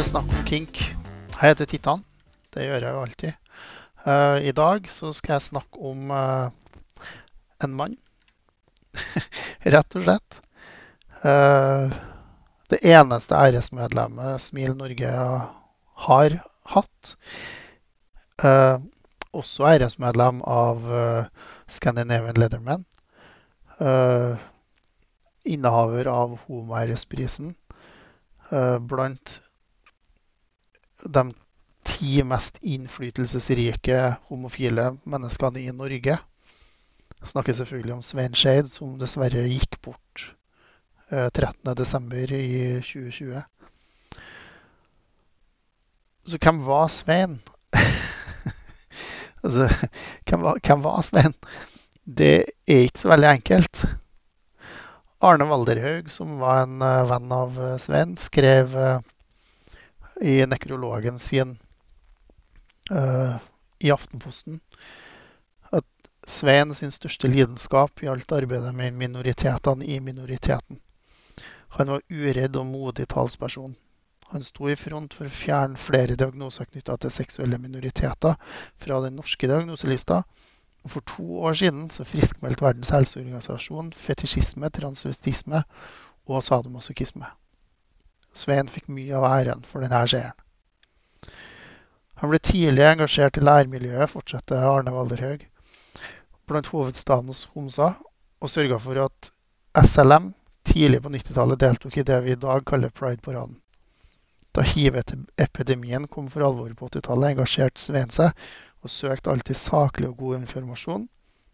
Og Snakk om kink. Jeg heter Titan. Det gjør jeg jo alltid. Uh, I dag så skal jeg snakke om uh, en mann, rett og slett. Uh, det eneste æresmedlemmet Smil Norge har hatt. Også æresmedlem av Scandinavian Leatherman. Eh, innehaver av Homo-æresprisen. Blant de ti mest innflytelsesrike homofile menneskene i Norge. Jeg snakker selvfølgelig om Svein Skeid, som dessverre gikk bort eh, 13.12. i 2020. Så hvem var Svein? altså, hvem var, hvem var Svein? Det er ikke så veldig enkelt. Arne Valderhaug, som var en eh, venn av eh, Svein, skrev eh, i nekrologen sin uh, i Aftenposten at Svein sin største lidenskap gjaldt arbeidet med minoritetene i minoriteten. Han var uredd og modig talsperson. Han sto i front for å fjerne flere diagnoser knytta til seksuelle minoriteter fra den norske diagnoselista, og for to år siden så friskmeldte Verdens helseorganisasjon fetisjisme, transvestisme og sadomasochisme. Svein fikk mye av æren for denne seieren. Han ble tidlig engasjert i læremiljøet, fortsetter Arne Valderhaug, blant hovedstadens homser, og sørga for at SLM tidlig på 90-tallet deltok i det vi i dag kaller Pride-paraden. Da hiv-epidemien kom for alvor på 80-tallet, engasjerte Svein seg og søkte alltid saklig og god informasjon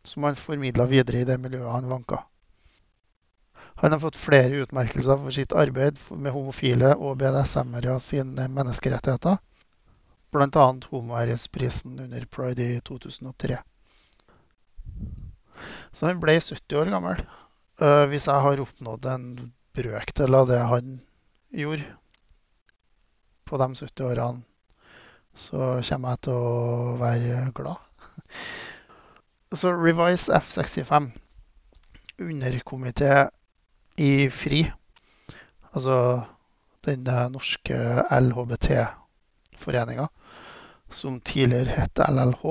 som han formidla videre i det miljøet han vanka. Han har fått flere utmerkelser for sitt arbeid med homofile og BDSM-ere sine menneskerettigheter, bl.a. Homoæresprisen under pride i 2003. Så han ble 70 år gammel. Uh, hvis jeg har oppnådd en brøkdel av det han gjorde på de 70 årene, så kommer jeg til å være glad. Så Revise F65, underkomité i FRI, altså den norske LHBT-foreninga, som tidligere het LLH,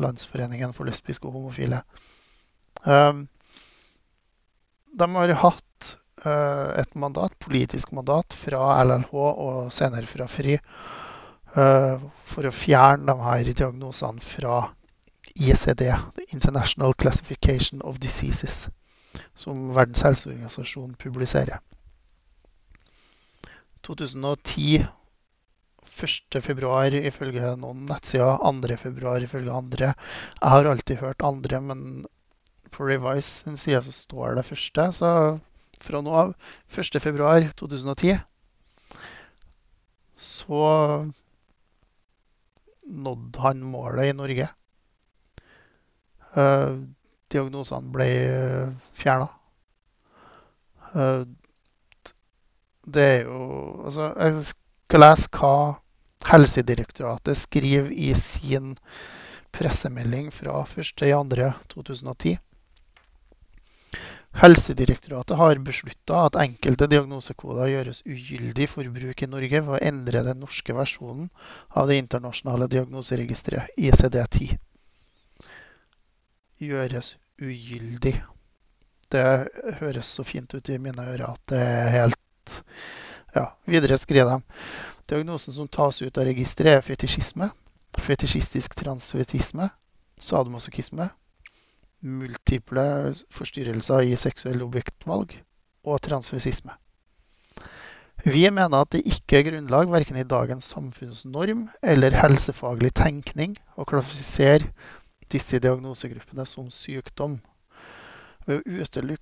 Landsforeningen for lesbiske og homofile. Um, de har hatt uh, et mandat, politisk mandat fra LLH og senere fra FRI uh, for å fjerne de her diagnosene fra ICD, International Classification of Diseases, som Verdens helseorganisasjon publiserer. 2010 1.2 ifølge noen nettsider, 2.2 ifølge andre. Jeg har alltid hørt andre, men på Revise sin side så står det første. Så fra nå av 1.2.2010 så nådde han målet i Norge. Diagnosene ble fjerna. Uh, det er jo Altså, jeg skal lese hva Helsedirektoratet skriver i sin pressemelding fra 1.2.2010. Helsedirektoratet har beslutta at enkelte diagnosekoder gjøres ugyldig for bruk i Norge ved å endre den norske versjonen av det internasjonale diagnoseregisteret ICD-10. Gjøres ugyldig. Det høres så fint ut i mine ører at det er helt Ja, videre skriver de. Diagnosen som tas ut av registeret, er fetisjisme, fetisjistisk transvetisme, sadomasochisme, multiple forstyrrelser i seksuell objektvalg og transvesisme. Vi mener at det ikke er grunnlag verken i dagens samfunnsnorm eller helsefaglig tenkning å klassifisere disse diagnosegruppene som sykdom. Ved å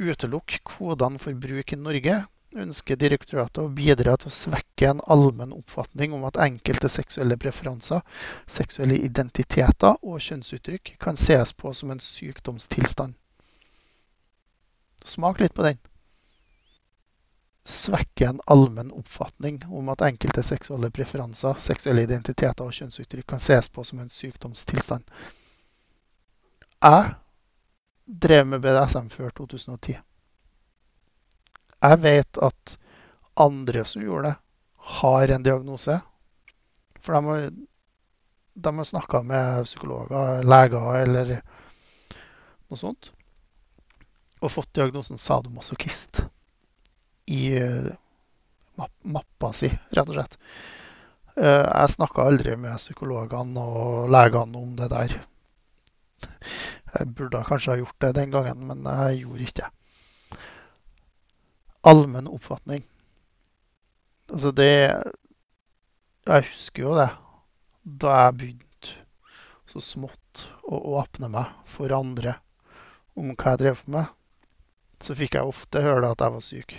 utelukke kodene for bruk i Norge ønsker direktoratet å bidra til å svekke en allmenn oppfatning om at enkelte seksuelle preferanser, seksuelle identiteter og kjønnsuttrykk kan ses på som en sykdomstilstand. Smak litt på den. Svekke en allmenn oppfatning om at enkelte seksuelle preferanser, seksuelle identiteter og kjønnsuttrykk kan ses på som en sykdomstilstand. Jeg drev med BDSM før 2010. Jeg vet at andre som gjorde det, har en diagnose. For de har, de har snakka med psykologer, leger eller noe sånt. Og fått diagnosen sadomasochist i eh, mappa si, rett og slett. Eh, jeg snakka aldri med psykologene og legene om det der. Jeg burde kanskje ha gjort det den gangen, men jeg gjorde ikke det. Allmenn oppfatning. Altså det Jeg husker jo det da jeg begynte så smått å åpne meg for andre om hva jeg drev med. Så fikk jeg ofte høre at jeg var syk.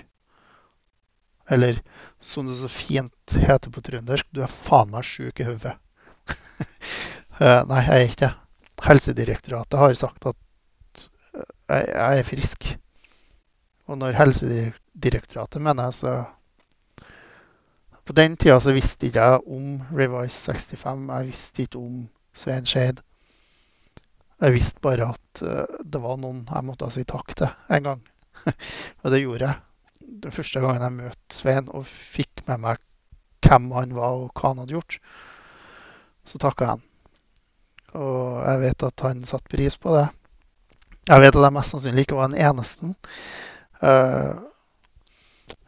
Eller som det så fint heter på trøndersk, du er faen meg sjuk i hodet. Eh, nei, jeg er ikke det. Helsedirektoratet har sagt at jeg, jeg er frisk. Og når Helsedirektoratet mener jeg, så På den tida så visste ikke jeg om Revise 65. Jeg visste ikke om Svein Skeid. Jeg visste bare at eh, det var noen jeg måtte si takk til en gang. og det gjorde jeg den første gangen jeg møtte Svein og fikk med meg hvem han var og hva han hadde gjort, så takka jeg han. Og jeg vet at han satte pris på det. Jeg vet at jeg mest sannsynlig ikke var den eneste. Uh,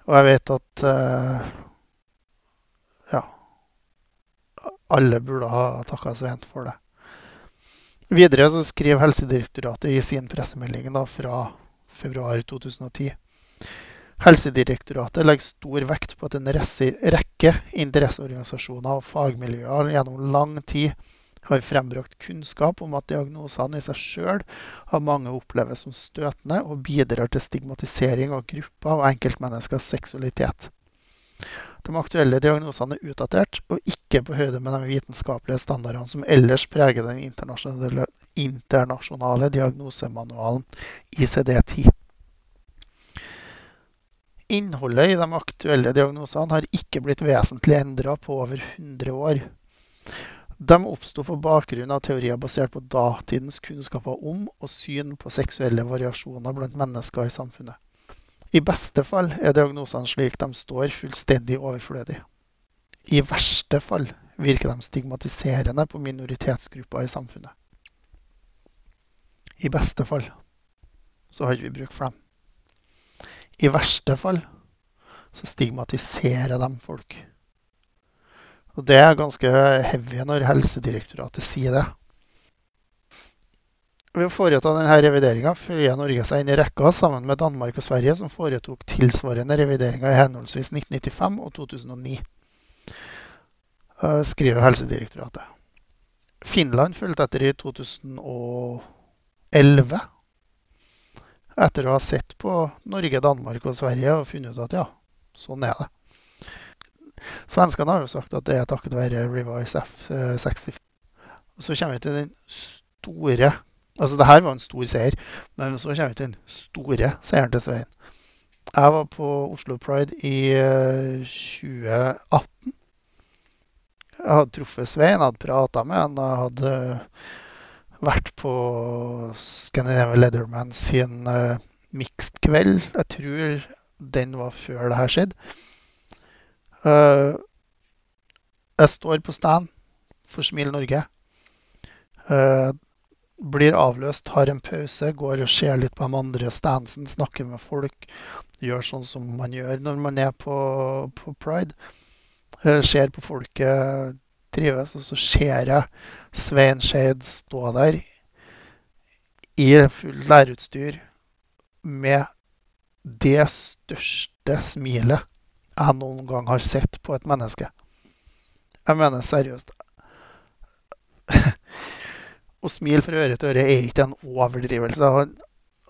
og jeg vet at uh, ja alle burde ha takka Svein for det. Videre så skriver Helsedirektoratet i sin pressemelding da, fra februar 2010 Helsedirektoratet legger stor vekt på at en rekke interesseorganisasjoner og fagmiljøer gjennom lang tid har frembrakt kunnskap om at diagnosene i seg sjøl av mange oppleves som støtende og bidrar til stigmatisering av grupper og enkeltmenneskers seksualitet. De aktuelle diagnosene er utdatert og ikke på høyde med de vitenskapelige standardene som ellers preger den internasjonale, internasjonale diagnosemanualen ICD-10. Innholdet i de aktuelle diagnosene har ikke blitt vesentlig endra på over 100 år. De oppsto på bakgrunn av teorier basert på datidens kunnskaper om og syn på seksuelle variasjoner blant mennesker i samfunnet. I beste fall er diagnosene slik de står, fullstendig overflødige. I verste fall virker de stigmatiserende på minoritetsgrupper i samfunnet. I beste fall så har ikke vi bruk for dem. I verste fall så stigmatiserer de folk. Og Det er ganske heavy når Helsedirektoratet sier det. Ved å foreta denne revideringa føyer Norge seg inn i rekka sammen med Danmark og Sverige, som foretok tilsvarende revideringer i henholdsvis 1995 og 2009, eh, skriver Helsedirektoratet. Finland fulgte etter i 2011 etter å ha sett på Norge, Danmark og Sverige og funnet ut at ja, sånn er det. Svenskene har jo sagt at det er takket være Revise F65. Så kommer vi til den store Altså, det her var en stor seier, men så kommer vi til den store seieren til Svein. Jeg var på Oslo Pride i 2018. Eh, jeg hadde truffet Svein, hadde prata med han. Jeg hadde vært på Scandinavian Leatherman sin uh, mixed kveld. Jeg tror den var før det her skjedde. Uh, jeg står på stand for Smil Norge. Uh, blir avløst, har en pause, går og ser litt på de andre standsen, snakker med folk. Gjør sånn som man gjør når man er på, på pride. Uh, ser på folket, trives. Og så ser jeg Svein Skeid stå der i fullt lærerutstyr med det største smilet jeg noen gang har sett på et menneske. Jeg mener seriøst. Å smile fra øre til øre er ikke en overdrivelse.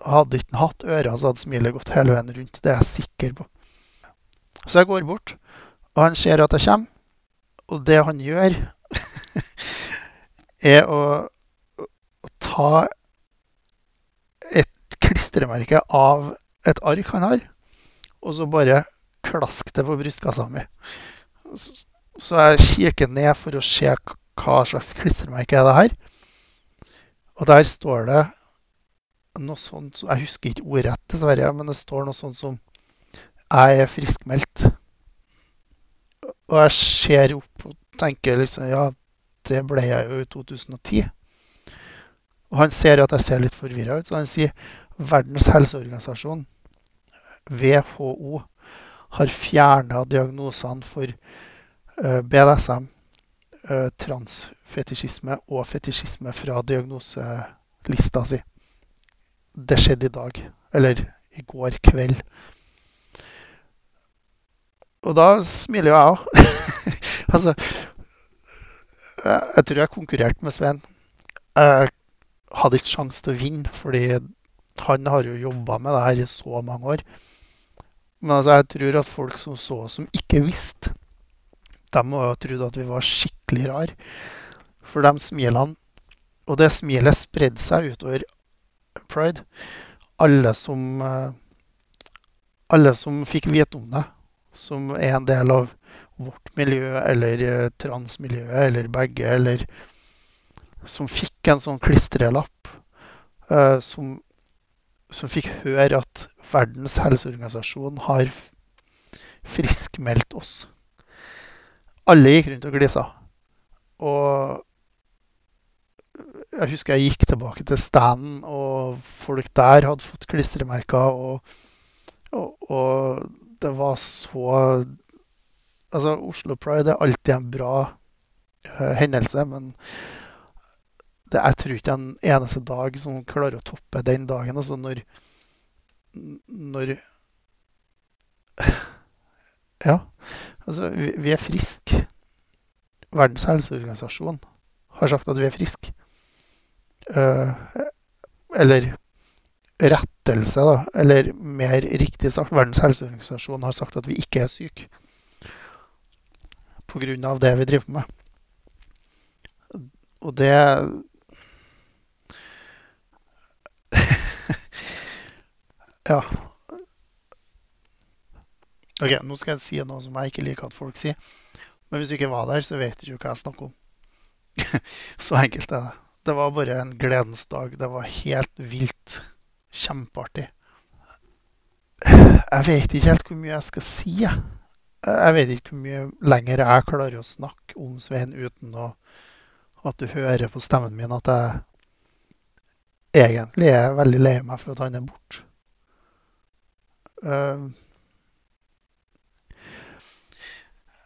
Hadde ikke hatt ører, så hadde smilet gått hele veien rundt. Det er jeg sikker på. Så jeg går bort, og han ser at jeg kommer. Og det han gjør, er å, ta et klistremerke av et ark han har, og så bare klaske det på brystkassa mi. Så jeg kikker ned for å se hva slags klistremerke er det her. Og der står det noe sånt Jeg husker ikke ordrett, dessverre, men det står noe sånt som 'Jeg er friskmeldt'. Og jeg ser opp og tenker liksom Ja, det ble jeg jo i 2010. Og han ser at jeg ser litt forvirra ut, så han sier Verdens helseorganisasjon, WHO, har fjerna diagnosene for eh, BDSM, eh, transfetisjisme og fetisjisme fra diagnoselista si. Det skjedde i dag. Eller i går kveld. Og da smiler jo jeg òg. altså Jeg tror jeg konkurrerte med Svein. Jeg hadde ikke sjanse til å vinne, fordi han har jo jobba med det her i så mange år. Men altså, jeg tror at folk som så oss, som ikke visste, de må ha trodd at vi var skikkelig rare. For de smilene Og det smilet spredde seg utover pride. Alle som eh, Alle som fikk vite om det, som er en del av vårt miljø eller eh, transmiljøet eller begge, eller som fikk en sånn klistrelapp, uh, som, som, fikk høre at Verdens helseorganisasjon har friskmeldt oss. Alle gikk rundt og glisa. Og jeg husker jeg gikk tilbake til standen, og folk der hadde fått klistremerker. Og, og, og, det var så Altså, Oslo Pride er alltid en bra uh, hendelse, men det, jeg tror ikke en eneste dag som klarer å toppe den dagen. Altså når, når Ja. Altså, vi, vi er friske. Verdens helseorganisasjon har sagt at vi er friske. Uh, eller rettelse, da. Eller mer riktig sagt, Verdens helseorganisasjon har sagt at vi ikke er syke. Pga. det vi driver med. Og det Ja. OK, nå skal jeg si noe som jeg ikke liker at folk sier. Men hvis du ikke var der, så vet du ikke hva jeg snakker om. så enkelt er det. Det var bare en gledens dag. Det var helt vilt. Kjempeartig. Jeg vet ikke helt hvor mye jeg skal si. Jeg vet ikke hvor mye lenger jeg klarer å snakke om Svein uten å, at du hører på stemmen min at jeg egentlig er veldig lei meg for at han er borte. Eh,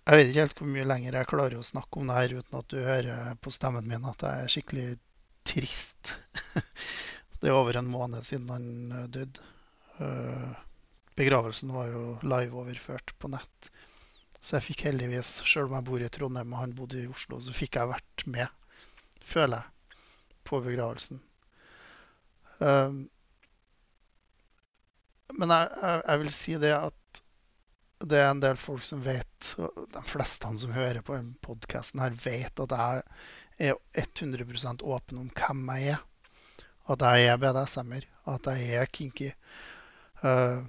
jeg vet ikke helt hvor mye lenger jeg klarer å snakke om det her uten at du hører på stemmen min at jeg er skikkelig trist. Det er over en måned siden han eh, døde. Eh, begravelsen var jo live-overført på nett. Så jeg fikk heldigvis, sjøl om jeg bor i Trondheim og han bodde i Oslo, så fikk jeg vært med, føler jeg, på begravelsen. Men jeg, jeg, jeg, vil si det at det er en del folk som vet, og de fleste som hører på denne podkasten, vet at jeg er 100% åpen om hvem jeg er. At jeg er BDSM-er, at jeg er kinky. Uh,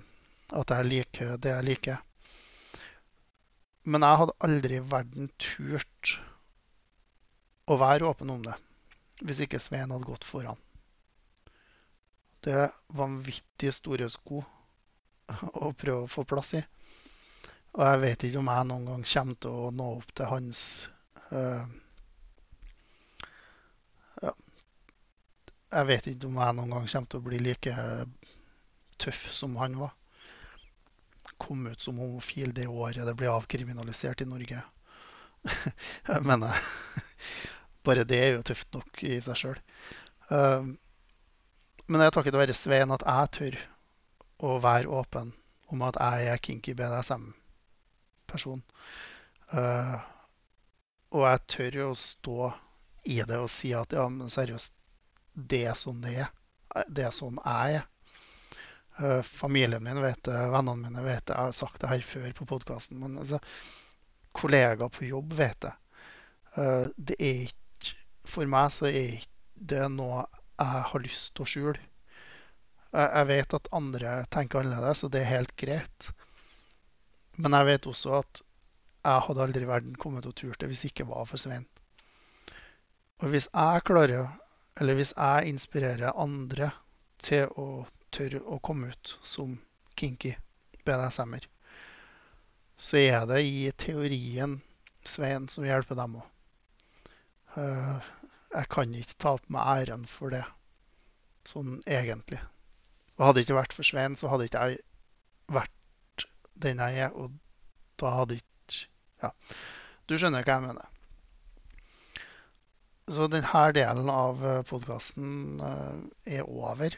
at jeg liker det jeg liker. Men jeg hadde aldri i verden turt å være åpen om det hvis ikke Svein hadde gått foran. Det er vanvittig store sko å prøve å få plass i. Og jeg vet ikke om jeg noen gang kommer til å nå opp til hans uh, ja. Jeg vet ikke om jeg noen gang kommer til å bli like tøff som han var. Kom ut som homofil det året det ble avkriminalisert i Norge. jeg mener Bare det er jo tøft nok i seg sjøl. Uh, men det er takket være Svein at jeg tør å være åpen om at jeg er kinky BDSM-person. Uh, og jeg tør å stå i det og si at ja, men seriøst, det er sånn det er. Det er sånn jeg er. Uh, familien min vet det, vennene mine vet det. Jeg har sagt det her før på podkasten. Men altså, kollegaer på jobb vet det. Uh, det er ikke For meg så er ikke det noe jeg har lyst til å skjule. Jeg vet at andre tenker annerledes, og det er helt greit. Men jeg vet også at jeg hadde aldri i verden kommet og turt det hvis det ikke var for Svein. Og hvis jeg klarer, eller hvis jeg inspirerer andre til å tørre å komme ut som kinky BDSM-er, så er det i teorien Svein som hjelper dem òg. Jeg kan ikke ta på meg æren for det, sånn egentlig. Og hadde det ikke vært for Svein, så hadde ikke jeg vært den jeg er. Og da hadde ikke Ja, du skjønner hva jeg mener. Så denne delen av podkasten er over.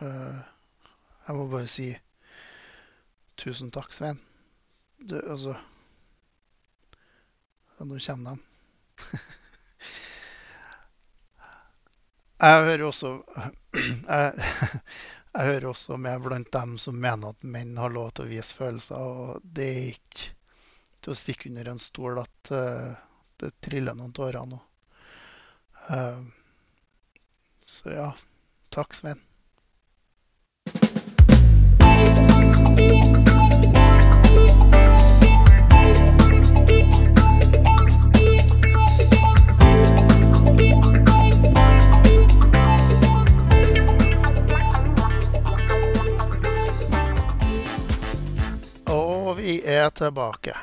Jeg må bare si tusen takk, Svein. Du, altså nå kommer de. Jeg hører også jeg, jeg hører også med blant dem som mener at menn har lov til å vise følelser. Og det er ikke til å stikke under en stol at uh, det triller noen tårer nå. Uh, så ja, takk, Svein. Er tilbake.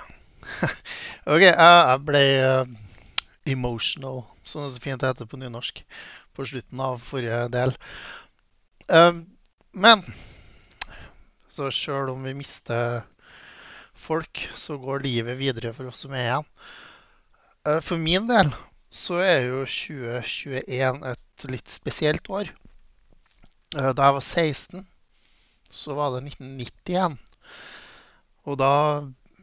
OK, jeg ble uh, emotional, som det så fint heter på nynorsk, på slutten av forrige del. Uh, men så sjøl om vi mister folk, så går livet videre for oss som er igjen. Uh, for min del så er jo 2021 et litt spesielt år. Da jeg var 16, så var det 1990 igjen. Og da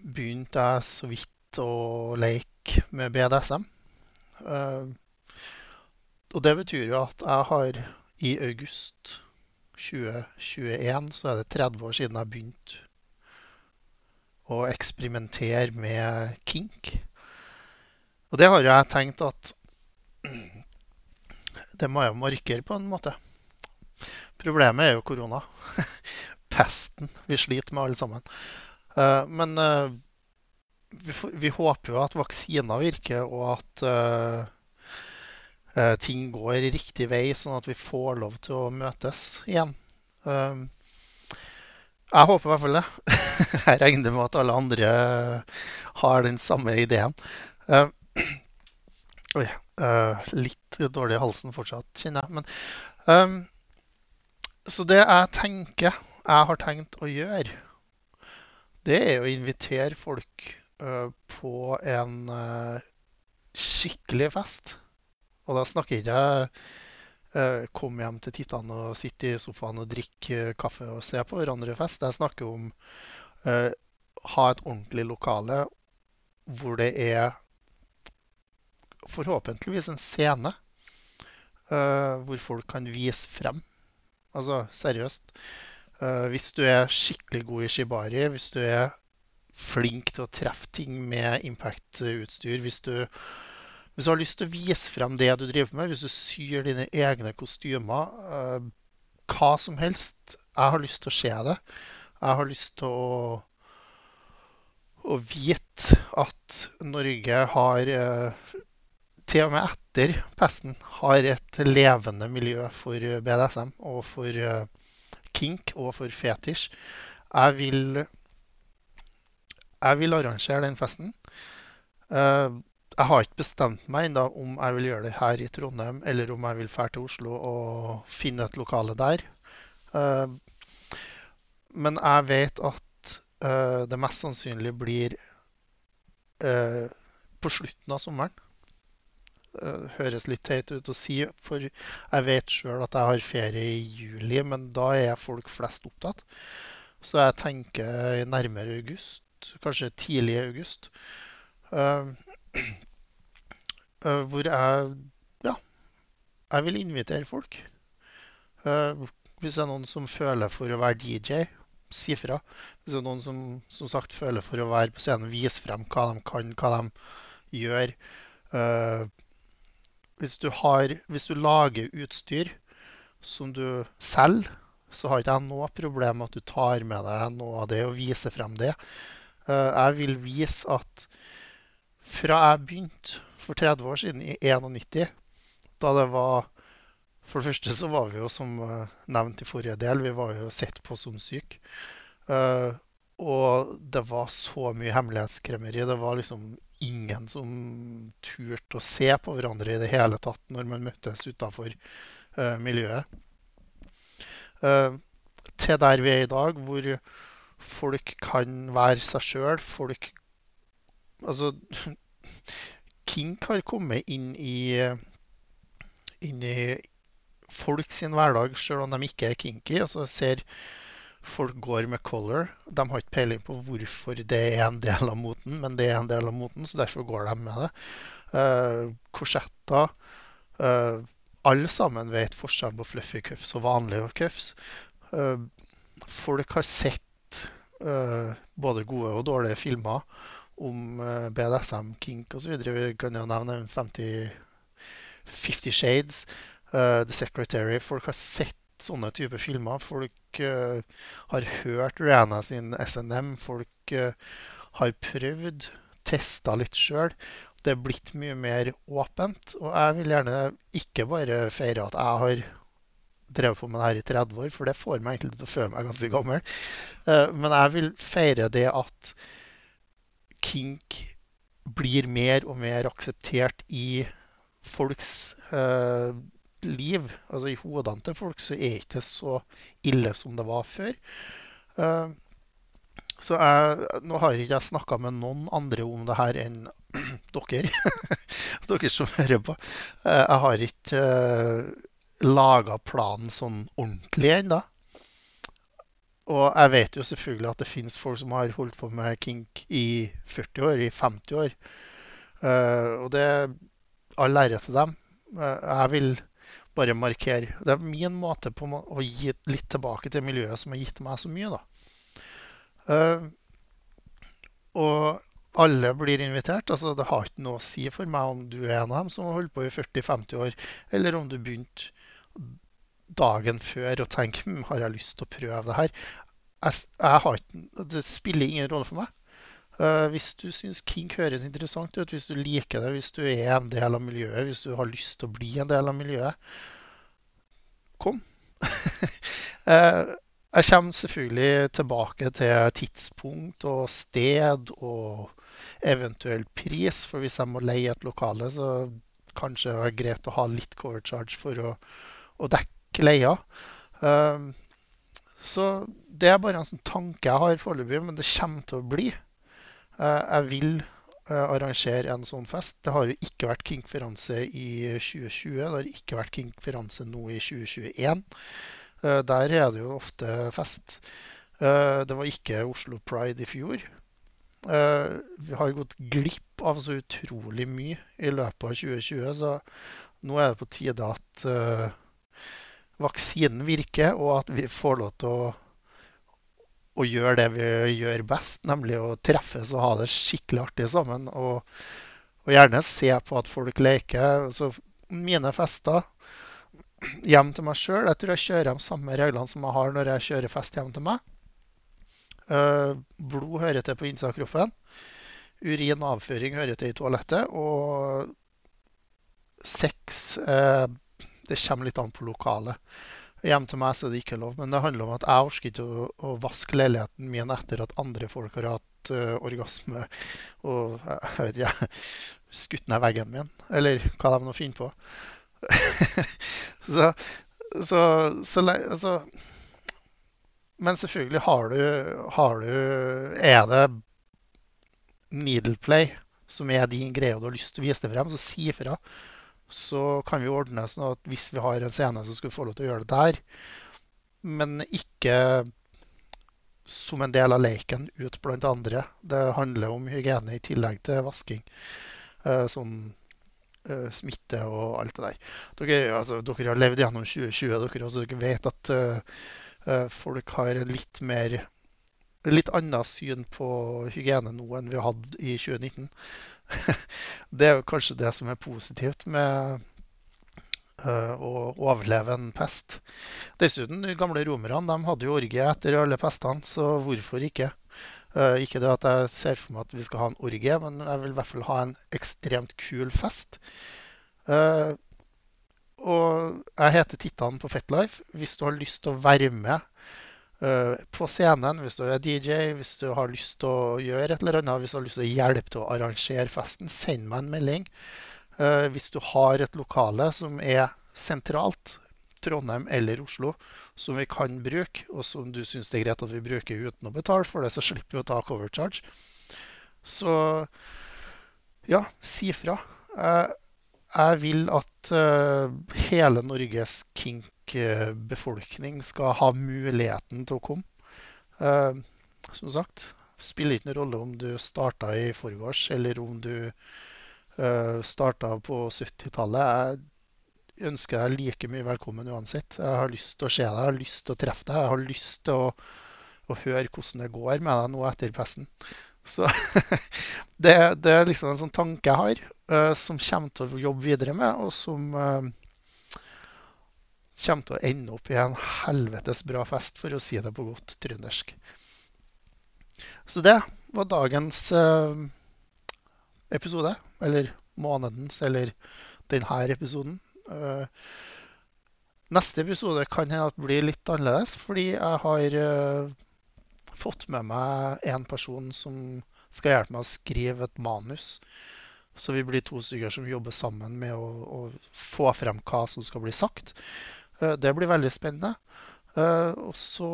begynte jeg så vidt å leke med BDSM. Uh, og det betyr jo at jeg har i august 2021 så er det 30 år siden jeg begynte å eksperimentere med kink. Og det har jeg tenkt at det må jeg markere på en måte. Problemet er jo korona. Pesten vi sliter med alle sammen. Eh, men eh, vi, håper jo at vaksiner virker, og at uh, ting går riktig vei, sånn at vi får lov til å møtes igjen. Jeg håper i hvert fall det. Jeg regner med at alle andre har den samme ideen. Oi, litt dårlig i halsen fortsatt, kjenner jeg. Men, så det jeg tenker jeg har tenkt å gjøre det er å invitere folk uh, på en uh, skikkelig fest. Og da snakker ikke jeg uh, komme hjem til Titan og sitte i sofaen og drikke kaffe og se på hverandre fest. Jeg snakker om ha et ordentlig lokale hvor det er forhåpentligvis en scene hvor folk kan vise frem. Altså seriøst. Uh, hvis du er skikkelig god i shibari, hvis du er flink til å treffe ting med impact-utstyr, hvis, hvis, du har lyst til å vise frem det du driver med, hvis du syr dine egne kostymer, uh, hva som helst Jeg har lyst til å se det. Jeg har lyst til å, å vite at Norge har uh, til og med etter pesten har et levende miljø for BDSM og for kink og for fetisj. Jeg vil, jeg vil arrangere den festen. Uh, jeg har ikke bestemt meg ennå om jeg vil gjøre det her i Trondheim, eller om jeg vil dra til Oslo og finne et lokale der. Uh, men jeg vet at uh, det mest sannsynlig blir på slutten av sommeren. Eh, høres litt teit ut å si, for jeg vet sjøl at jeg har ferie i juli, men da er folk flest opptatt. Så jeg tenker nærmere august, kanskje tidlig august. Uh, uh, hvor jeg ja, jeg vil invitere folk. Uh, hvis det er noen som føler for å være DJ, si fra. Hvis det er noen som som sagt føler for å være på scenen, vise frem hva de kan, hva de gjør. Uh, hvis du, har, hvis du lager utstyr som du selger, så har ikke jeg noe problem med at du tar med deg noe av det og viser frem det. Eh, jeg vil vise at fra jeg begynte for 30 år siden, i 91, da det var For det første så var vi jo, som eh, nevnt i forrige del, vi var jo sett på som syke. Eh, og det var så mye hemmelighetskremmeri. Det var liksom ingen som turte å se på hverandre i det hele tatt når man møttes utafor uh, miljøet. Uh, til der vi er i dag, hvor folk kan være seg sjøl. Folk Altså, kink har kommet inn i, inn i folk sin hverdag, sjøl om de ikke er kinky. Altså, ser folk går med color. De har ikke peiling på hvorfor det er en del av moten, men det er en del av moten, så derfor går de med det. Uh, korsetter. Uh, alle sammen vet forskjellen på fluffy cuffs og vanlige cuffs. Uh, folk har sett både gode og dårlige filmer om BDSM, kink osv. Vi kan jo nevne 50, 50 Shades, The Secretary. Folk har sett sånne typer filmer. Folk uh, har hørt Rihanna sin SNM. Folk uh, har prøvd, testa litt sjøl. Det er blitt mye mer åpent. Og jeg vil gjerne ikke bare feire at jeg har drevet på med det her i 30 år, for det får meg egentlig til å føle meg ganske gammel. Uh, men jeg vil feire det at kink blir mer og mer akseptert i folks uh, liv, altså i hodene til folk, så er det ikke så ille som det var før. Uh, så jeg, nå har ikke jeg snakka med noen andre om det her enn dere. dere som hører på. Uh, jeg har ikke uh, laga planen sånn ordentlig ennå. Og jeg vet jo selvfølgelig at det finnes folk som har holdt på med kink i 40 år, i 50 år. Uh, og det all ære til dem. jeg vil bare markere. Det er min måte på å gi litt tilbake til miljøet som har gitt meg så mye. da. Uh, og alle blir invitert. altså Det har ikke noe å si for meg om du er en av dem som har holdt på i 40-50 år, eller om du begynte dagen før og tenker hm, har jeg lyst til å prøve det her. Jeg, jeg ikke, det spiller ingen rolle for meg. Uh, hvis du syns kink høres interessant ut, hvis du liker det, hvis du er en del av miljøet, hvis du har lyst til å bli en del av miljøet, kom. uh, jeg kommer selvfølgelig tilbake til tidspunkt og sted og eventuell pris. For hvis jeg må leie et lokale, så kanskje det er greit å ha litt cover charge for å, å dekke leia. Uh, så det er bare en sånn tanke jeg har foreløpig, men det kommer til å bli. Eh, jeg vil eh, arrangere en sånn fest. Det har jo ikke vært Kinkferanse i 2020. Det har ikke vært Kinkferanse nå i 2021. Eh, der er det jo ofte fest. Det var ikke Oslo Pride i fjor. Vi har gått glipp av så utrolig mye i løpet av 2020, så nå er det på tide at vaksinen virker, og at vi får lov til å å gjøre det vi gjør best, nemlig å treffes og ha det skikkelig artig sammen. Og, og gjerne se på at folk leker. Så mine fester hjem til meg sjøl Jeg tror jeg kjører de samme reglene som jeg har når jeg kjører fest hjem til meg. Uh, blod hører til på innsida av kroppen. Urin og avføring hører til i toalettet. Og sex uh, Det kommer litt an på lokalet. Hjem til meg så er det ikke lov. Men det handler om at jeg orker ikke å, å vaske leiligheten min etter at andre folk har hatt uh, orgasme og jeg vet ikke, skutt ned veggen min. Eller hva de nå finner på. så, så, så så, Men selvfølgelig har du, har du Er det needleplay som er din greie og du har lyst til å vise det frem, så si ifra så kan vi ordne sånn at hvis vi har en scene, så skal vi få lov til å gjøre det der. Men ikke som en del av leken ut blant andre. Det handler om hygiene i tillegg til vasking. Eh, sånn uh, smitte og alt det der. Dere, altså, dere, har levd gjennom 2020, dere også. Dere vet at uh, folk har litt mer litt annet syn på hygiene nå enn vi hadde i 2019. det er jo kanskje det som er positivt med uh, å overleve en pest. Dessuten, de gamle romerne de hadde jo orgie etter alle pestene, så hvorfor ikke? Uh, ikke det at jeg ser for meg at vi skal ha en orgie, men jeg vil i hvert fall ha en ekstremt kul fest. Uh, og jeg heter Tittan på Fetlife. Hvis du har lyst til å være med Eh, på scenen, hvis du er DJ, hvis du har lyst til å gjøre et eller annet, hvis du har lyst til å hjelpe til å arrangere festen, send meg en melding. Eh, hvis du har et lokale som er sentralt, Trondheim eller Oslo, som vi kan bruke, og som du syns det er greit at vi bruker uten å betale for det, så slipper vi å ta cover charge. Så ja, si fra. Eh, jeg vil at hele Norges kink befolkning skal ha muligheten til å komme. Uh, som sagt, spiller ikke noen rolle om du starta i forgårs eller om du uh, starta på 70-tallet. Jeg ønsker deg like mye velkommen uansett. Jeg har lyst til å se deg, jeg har lyst til å treffe deg. Jeg har lyst til å, å høre hvordan det går med deg nå etter pesten. Så det, det, er liksom en sånn tanke jeg har, uh, som kommer til å jobbe videre med, og som uh, kommer til å ende opp i en helvetes bra fest, for å si det på godt trøndersk. Så det var dagens eh, episode. Eller månedens, eller denne episoden. Eh, neste episode kan hende bli litt annerledes, fordi jeg har eh, fått med meg en person som skal hjelpe meg å skrive et manus. Så vi blir to stykker som jobber sammen med å, å få frem hva som skal bli sagt. Eh, det blir veldig spennende. Eh, og så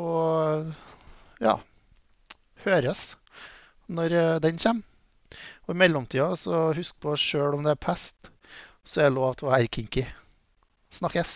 ja høres når eh, den kommer. Og i mellomtida, så husk på sjøl om det er pest, så er det lov til å være kinky. Snakkes.